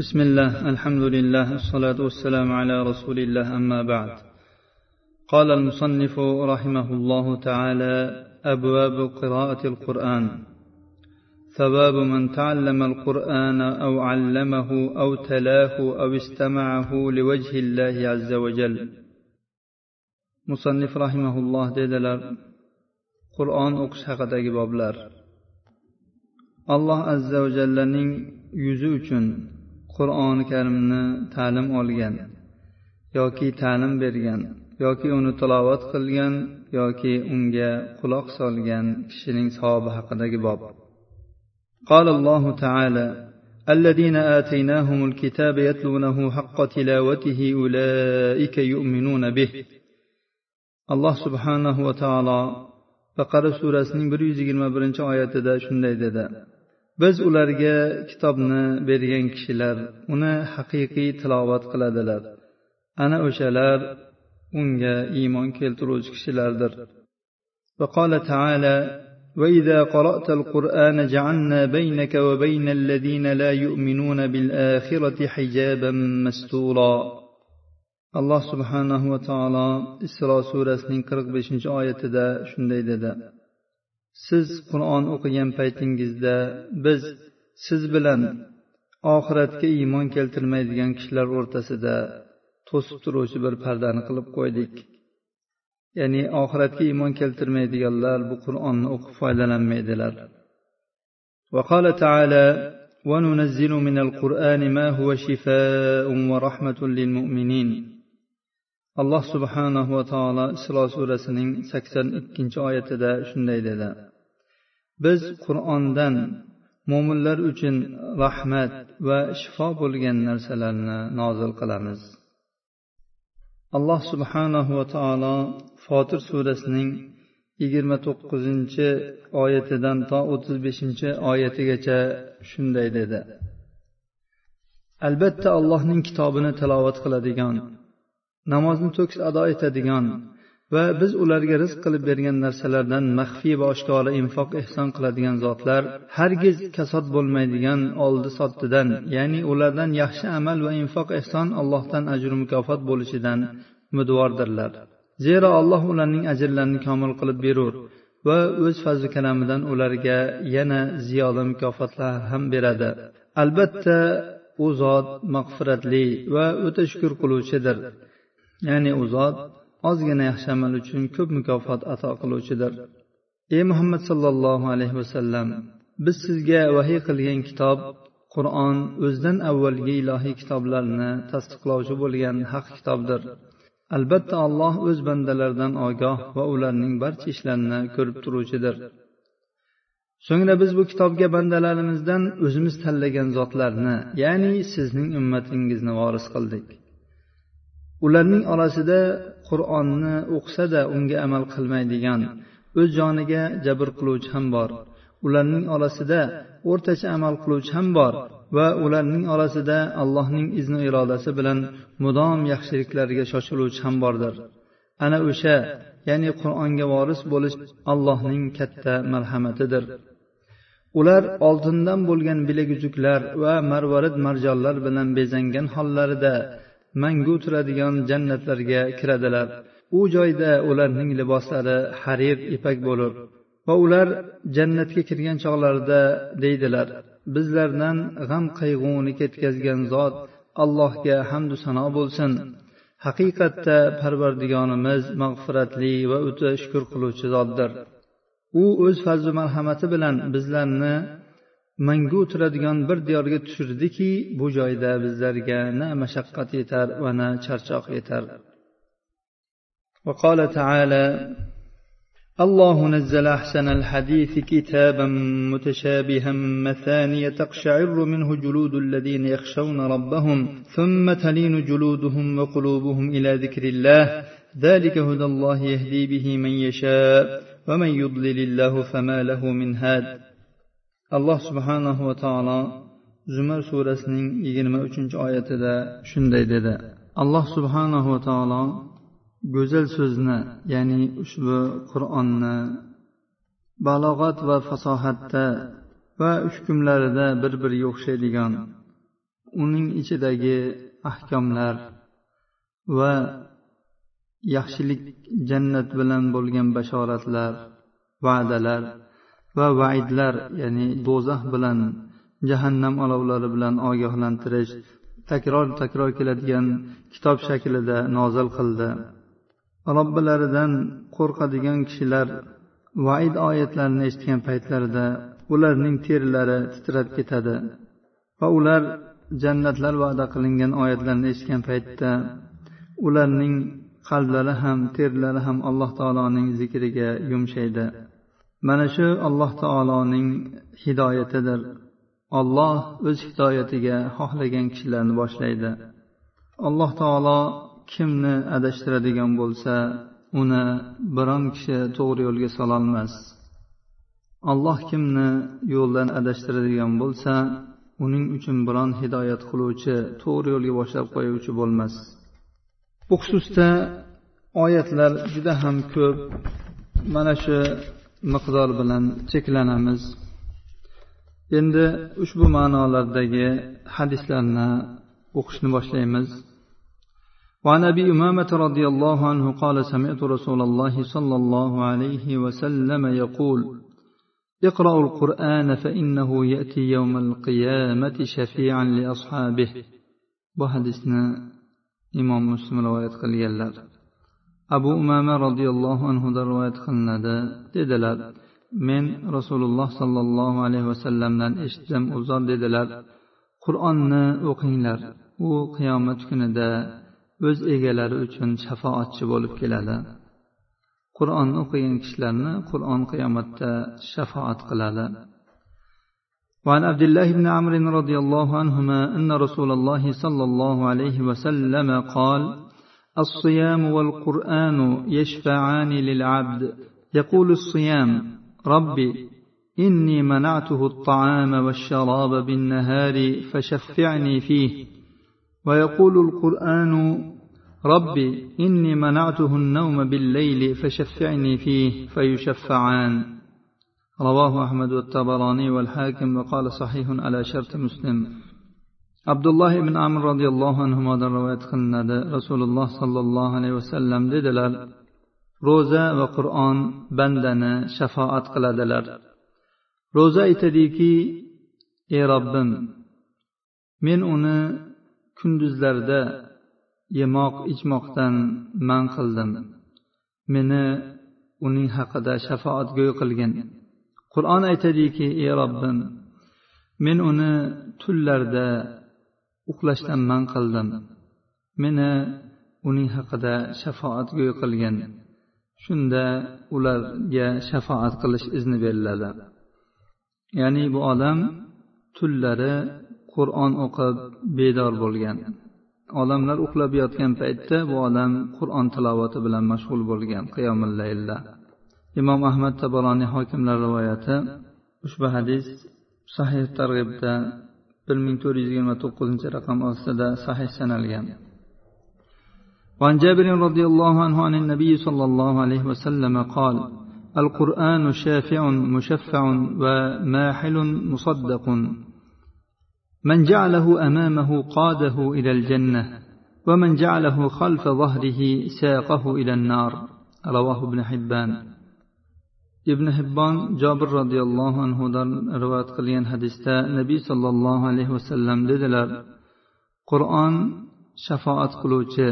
بسم الله الحمد لله الصلاة والسلام على رسول الله أما بعد قال المصنف رحمه الله تعالى أبواب قراءة القرآن ثواب من تعلم القرآن أو علمه أو تلاه أو استمعه لوجه الله عز وجل مصنف رحمه الله dedilar qur'on o'qish haqidagi boblar. Alloh azza va jallaning uchun qur'oni karimni ta'lim olgan yoki ta'lim bergan yoki uni tilovat qilgan yoki unga quloq solgan kishining savobi haqidagi bob قال الله تعالى الذين آتيناهم الكتاب يتلونه حق تلاوته أولئك يؤمنون به alloh subhanahu va taolo baqara surasining bir yuz yigirma birinchi oyatida shunday dedi biz ularga kitobni bergan kishilar uni haqiqiy tilovat qiladilar ana o'shalar unga iymon keltiruvchi kishilardir وقال تعالى وإذا قرأت القرآن جعلنا بينك وبين الذين لا يؤمنون بالآخرة حجابا مستورا alloh subhanahu va taolo isro surasining qirq beshinchi oyatida shunday dedi siz qur'on o'qigan paytingizda biz siz bilan oxiratga iymon keltirmaydigan kishilar o'rtasida to'sib turuvchi bir pardani qilib qo'ydik ya'ni oxiratga iymon keltirmaydiganlar bu qur'onni o'qib foydalanmaydilar وقال تعالى وننزل من القرآن ما هو شفاء ورحمة للمؤمنين alloh subhanahu va taolo isro surasining sakson ikkinchi oyatida shunday dedi Biz qur'ondan mo'minlar uchun rahmat va shifo bo'lgan narsalarni nozil qilamiz. Alloh subhanahu va taolo fotir surasining yigirma to'qqizinchi oyatidan to o'ttiz beshinchi oyatigacha shunday dedi. Albatta allohning kitobini tilovat qiladigan namozni to'kis ado etadigan va biz ularga rizq qilib bergan narsalardan maxfiy va oshkora infoq ehson qiladigan zotlar hargiz kasod bo'lmaydigan oldi sotdidan ya'ni ulardan yaxshi amal va infoq ehson allohdan ajru mukofot bo'lishidan umidvordirlar. Zero alloh ularning ajrlarini komil qilib berur va o'z fazli kalamidan ularga yana ziyoda mukofotlar ham beradi. Albatta u zot mag'firatli va o'ta shukur qiluvchidir. Ya'ni u zot ozgina yaxshi amal uchun ko'p mukofot ato qiluvchidir. Ey muhammad sollallohu alayhi vasallam biz sizga vahiy qilgan kitob qur'on o'zidan avvalgi ilohiy kitoblarni tasdiqlovchi bo'lgan haq kitobdir. Albatta alloh o'z bandalaridan ogoh va ularning barcha ishlarini ko'rib turuvchidir. So'ngra biz bu kitobga bandalarimizdan o'zimiz tanlagan zotlarni ya'ni sizning ummatingizni voris qildik. Ularning orasida qur'onni o'qisada unga amal qilmaydigan o'z joniga jabr qiluvchi ham bor. Ularning orasida o'rtacha amal qiluvchi ham bor va ularning orasida allohning izni irodasi bilan mudom yaxshiliklarga shoshiluvchi ham bordir. Ana o'sha ya'ni qur'onga voris bo'lish allohning katta marhamatidir. Ular oltindan bo'lgan bilaguzuklar va marvarid marjonlar bilan bezangan hollarida mangu turadigan jannatlarga kiradilar. U joyda ularning liboslari harir ipak bo'lib va ular jannatga kirgan chog'larida deydilar. Bizlardan g'am qayg'uni ketkazgan zot allohga hamdu sano bo'lsin. Haqiqatda parvardigonimiz mag'firatli va o'ta shukur qiluvchi zotdir. U o'z fazli marhamati bilan bizlarni mangu turadigan bir diyorga tushirdiki bu joyda bizlarga na mashaqqat yetar va na charchoq yetar وقال تعالى الله نزل احسن الحديث كتابا متشابها مثانية تقشعر منه جلود الذين يخشون ربهم ثم تلين جلودهم وقلوبهم الى ذكر الله ذلك هدى الله يهدي به من يشاء ومن يضلل الله فما له من هاد alloh subhanahu va taolo zumar surasining yigirma uchinchi oyatida shunday dedi. Alloh subhanahu va taolo go'zal so'zni ya'ni ushbu qur'onni balog'at va fasohatda va hukmlarida bir biriga o'xshaydigan uning ichidagi ahkomlar va yaxshilik jannat bilan bo'lgan bashoratlar va'dalar va vaidlar ya'ni do'zax bilan jahannam olovlari bilan ogohlantirish takror takror keladigan kitob shaklida nozil qildi. Robbilaridan qo'rqadigan kishilar vaid oyatlarini eshitgan paytlarida ularning terilari titrab ketadi va ular jannatlar va'da qilingan oyatlarni eshitgan paytda ularning qalblari ham terlari ham alloh taoloning zikriga yumshaydi. Mana shu alloh taoloning hidoyatidir. Olloh o'z hidoyatiga xohlagan kishilarni boshlaydi. Alloh taolo kimni adashtiradigan bo'lsa uni biron kishi to'g'ri yo'lga sololmas. Alloh kimni yo'ldan adashtiradigan bo'lsa uning uchun biron hidoyat qiluvchi to'g'ri yo'lga boshlab qo'yuvchi bo'lmas. Bu xususda oyatlar juda ham ko'p. Mana shu miqdor bilan cheklanamiz endi ushbu ma'nolardagi hadislarni o'qishni boshlaymiz وعن ابي امامه رضي الله عنه قال سمعت رسول الله صلى الله عليه وسلم يقول اقرأوا القرآن فإنه يأتي يوم القيامة شفيعا لأصحابه بحدثنا إمام مسلم رواية قليلا abu umama roziyallohu anhudan rivoyat qilinadi dedilar men rasululloh sollallohu alayhi vasallamdan eshitdim u zot dedilar qur'onni o'qinglar u qiyomat kunida o'z egalari uchun shafoatchi bo'lib keladi qur'onni o'qigan kishilarni qur'on qiyomatda shafoat qiladi وعن عبد الله بن عمرو رضي الله عنهما أن رسول الله صلى الله عليه وسلم قال الصيام والقرآن يشفعان للعبد. يقول الصيام ربي إني منعته الطعام والشراب بالنهار فشفعني فيه. ويقول القرآن ربي إني منعته النوم بالليل فشفعني فيه فيشفعان. رواه أحمد والطبراني والحاكم وقال صحيح على شرط مسلم. Abdulloh ibn amr roziyallohu anhudan rivoyat qilinadi. Rasululloh sollallohu alayhi vasallam dedilar ro'za va qur'on bandani shafoat qiladilar. Ro'za aytadiki ey robbim men uni kunduzlarda yemoq ichmoqdan man qildim. Meni uning haqida shafoatgo'y qilgin. Qur'on aytadiki ey robbim men uni tunlarda uxlashdan man qildim meni uning haqida shafoatgo'y qilgin shunda ularga shafoat qilish izni beriladi. Ya'ni bu odam tunlari qur'on o'qib bedor bo'lgan. Odamlar uxlab yotgan paytda bu odam qur'on tilovati bilan mashg'ul bo'lgan qiyomillayilda imom ahmad taboloniy hokimlar rivoyati ushbu hadis sahih targ'ibda bir ming to'rt yuz yigirma to'qqizinchi raqam ostida sahih sanalgan وعن جابر رضي الله عنه عن النبي صلى الله عليه وسلم قال القرآن شافع مشفع وماحل مصدق من جعله أمامه قاده إلى الجنة ومن جعله خلف ظهره ساقه إلى النار رواه ابن حبان ibn hibbon jobir roziyallohu anhudan rivoyat qilgan hadisda nabiy sollallohu alayhi vasallam dedilar qur'on shafoat qiluvchi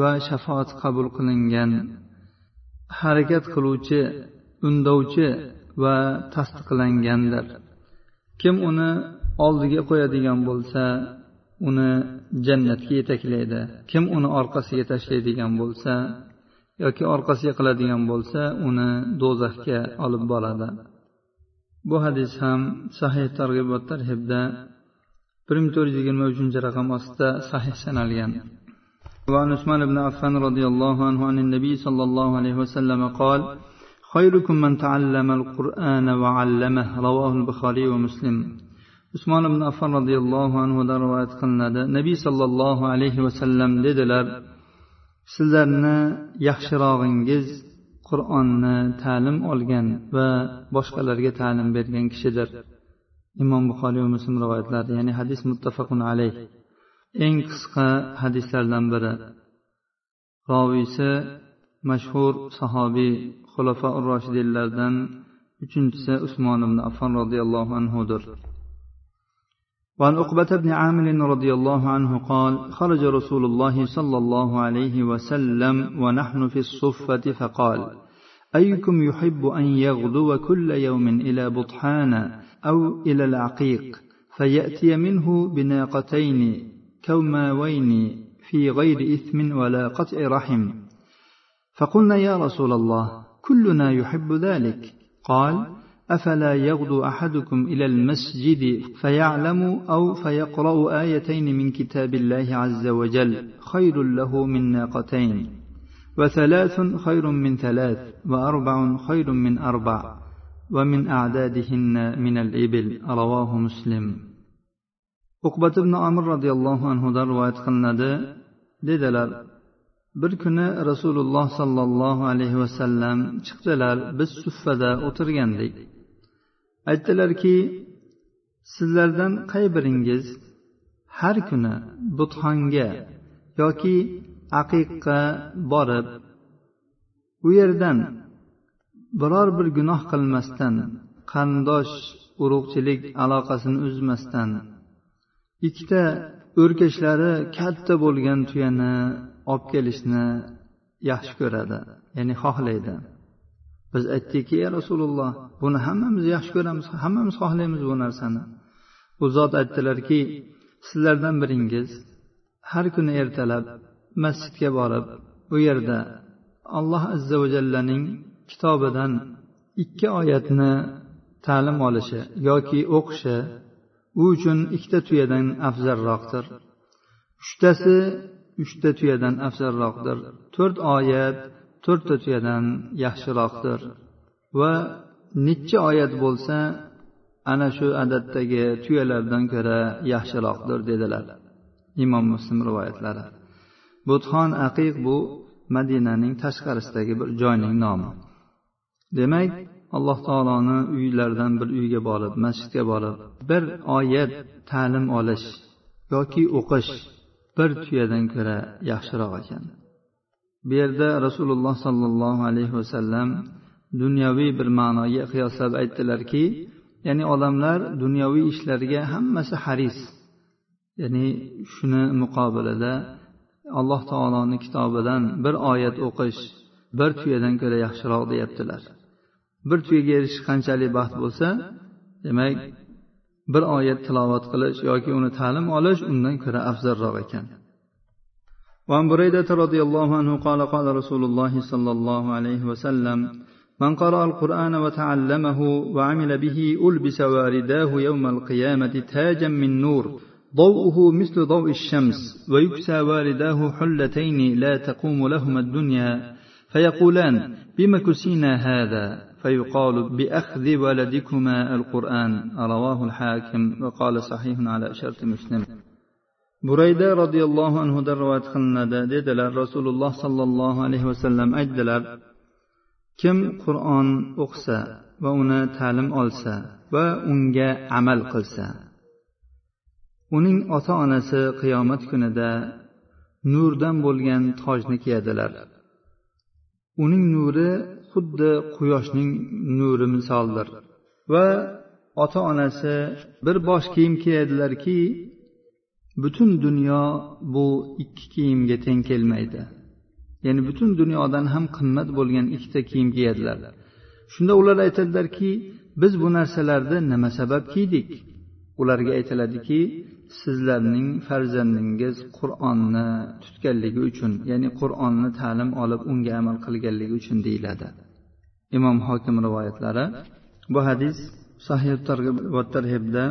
va shafoat qabul qilingan harakat qiluvchi undovchi va tasdiqlangandir kim uni oldiga qo'yadigan bo'lsa uni jannatga yetaklaydi. Kim uni orqasiga tashlaydigan bo'lsa yoki orqasiga qiladigan bo'lsa uni do'zaxga olib boradi bu hadis ham sahih targ'ibot tarhibda bir ming to'rt yuz yigirma uchinchi raqam ostida sahih sanalgan وعن عثمان بن عفان رضي الله عنه عن النبي صلى الله عليه وسلم قال خيركم من تعلم القرآن وعلمه رواه البخاري ومسلم usmon ibn affon roziyallohu anhudan rivoyat qilinadi nabiy sollallohu alayhi vasallam dedilar sizlarni yaxshirog'ingiz qur'onni ta'lim olgan va boshqalarga ta'lim bergan kishidir. Imom buxoriy va muslim rivoyatlari ya'ni hadis muttafaqun alayh. Eng qisqa hadislardan biri. Roviysi mashhur sahobiy xulafa roshidinlardan uchinchisi usmon ibn affon roziyallohu anhudir. وعن عقبة بن عامر رضي الله عنه قال خرج رسول الله صلى الله عليه وسلم ونحن في الصفة فقال أيكم يحب أن يغدو كل يوم إلى بطحان أو إلى العقيق فيأتي منه بناقتين كوماوين في غير إثم ولا قطع رحم. فقلنا يا رسول الله كلنا يحب ذلك. قال أفلا يغدو أحدكم إلى المسجد فيعلم أو فيقرأ آيتين من كتاب الله عز وجل خير له من ناقتين. وثلاث خير من ثلاث وأربع خير من أربع. ومن أعدادهن من الإبل رواه مسلم. أقبة بن عمر رضي الله عنه در واتقند ددلر bir kuni rasululloh sollallohu alayhi vasallam chiqdilar biz suffada o'tirgandik aytdilarki sizlardan qay biringiz har kuni butxonga yoki aqiqqa borib u yerdan biror bir gunoh qilmasdan qarindosh urug'chilik aloqasini uzmasdan ikkita o'rkashlari katta bo'lgan tuyani olib kelishni yaxshi ko'radi ya'ni xohlaydi. Biz aytdikki ey rasululloh buni hammamiz yaxshi ko'ramiz hammamiz xohlaymiz bu narsani. U zot aytdilarki sizlardan biringiz har kuni ertalab masjidga borib u yerda alloh azza va jallaning kitobidan ikki oyatni ta'lim olishi yoki o'qishi u uchun ikkita tuyadan afzalroqdir. Uchtasi uchta tuyadan afzalroqdir. To'rt oyat to'rtta tuyadan yaxshiroqdir. Va necha oyat bo'lsa ana shu adatdagi tuyalardan ko'ra yaxshiroqdir dedilar imom muslim rivoyatlari. Butxon aqiq bu madinaning tashqarisidagi bir joyning nomi. Demak alloh taoloni uylaridan bir uyga borib masjidga borib bir oyat ta'lim olish yoki o'qish bir tuyadan ko'ra yaxshiroq ekan. Bu yerda rasululloh sollallohu alayhi vasallam dunyoviy bir ma'noga qiyoslab aytdilarki ya'ni odamlar dunyoviy ishlarga hammasi haris. Ya'ni shuni muqobilida alloh taoloni kitobidan bir oyat o'qish bir tuyadan ko'ra yaxshiroq deyaptilar. Bir tuyaga erishish qanchalik baxt bo'lsa demak bir oyat tilovat qilish yoki uni ta'lim olish undan ko'ra afzalroq ekan. وعن بريدة رضي الله عنه قال قال رسول الله صلى الله عليه وسلم من قرأ القرآن وتعلمه وعمل به ألبس وارداه يوم القيامة تاجا من نور ضوءه مثل ضوء الشمس ويكسى وارداه حلتين لا تقوم لهما الدنيا فيقولان بم كسينا هذا؟ فيقال بأخذ ولدكما القرآن. رواه الحاكم وقال صحيح على شرط مسلم. Burayda roziyallohu anhudan rivoyat qilinadi dedilar rasululloh sollallohu alayhi vasallam aytdilar kim qur'on o'qisa va uni ta'lim olsa va unga amal qilsa uning ota onasi qiyomat kunida nurdan bo'lgan tojni kiyadilar. Uning nuri xuddi quyoshning nuri misoldir va ota onasi bir bosh kiyim kiyadilarki butun dunyo bu ikki kiyimga teng kelmaydi. Ya'ni butun dunyodan ham qimmat bo'lgan ikkita kiyim kiyadilar shunda ular aytadilarki biz bu narsalarni nima sabab kiydik? Ularga aytiladiki sizlarning farzandingiz qur'onni tutganligi uchun ya'ni qur'onni ta'lim olib unga amal qilganligi uchun deyiladi. Imom hokim rivoyatlari bu hadis sahih targ'ib va tarhibda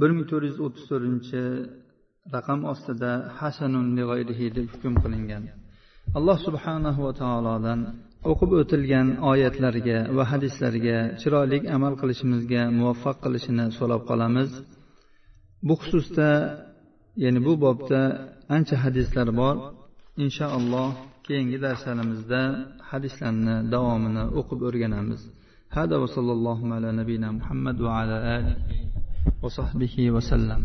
bir ming to'rt yuz o'ttiz to'rtinchi raqam ostida hasanun deb hukm qilingan. Alloh subhanahu va taolodan o'qib o'tilgan oyatlarga va hadislarga chiroyli amal qilishimizga muvaffaq qilishini so'rab qolamiz. Bu xususda ya'ni bu bobda ancha hadislar bor. Inshaalloh keyingi darslarimizda hadislarni davomini o'qib o'rganamiz. Hada va sallallohu ala nabiyina muhammad va ala alihi va sahbihi vasallam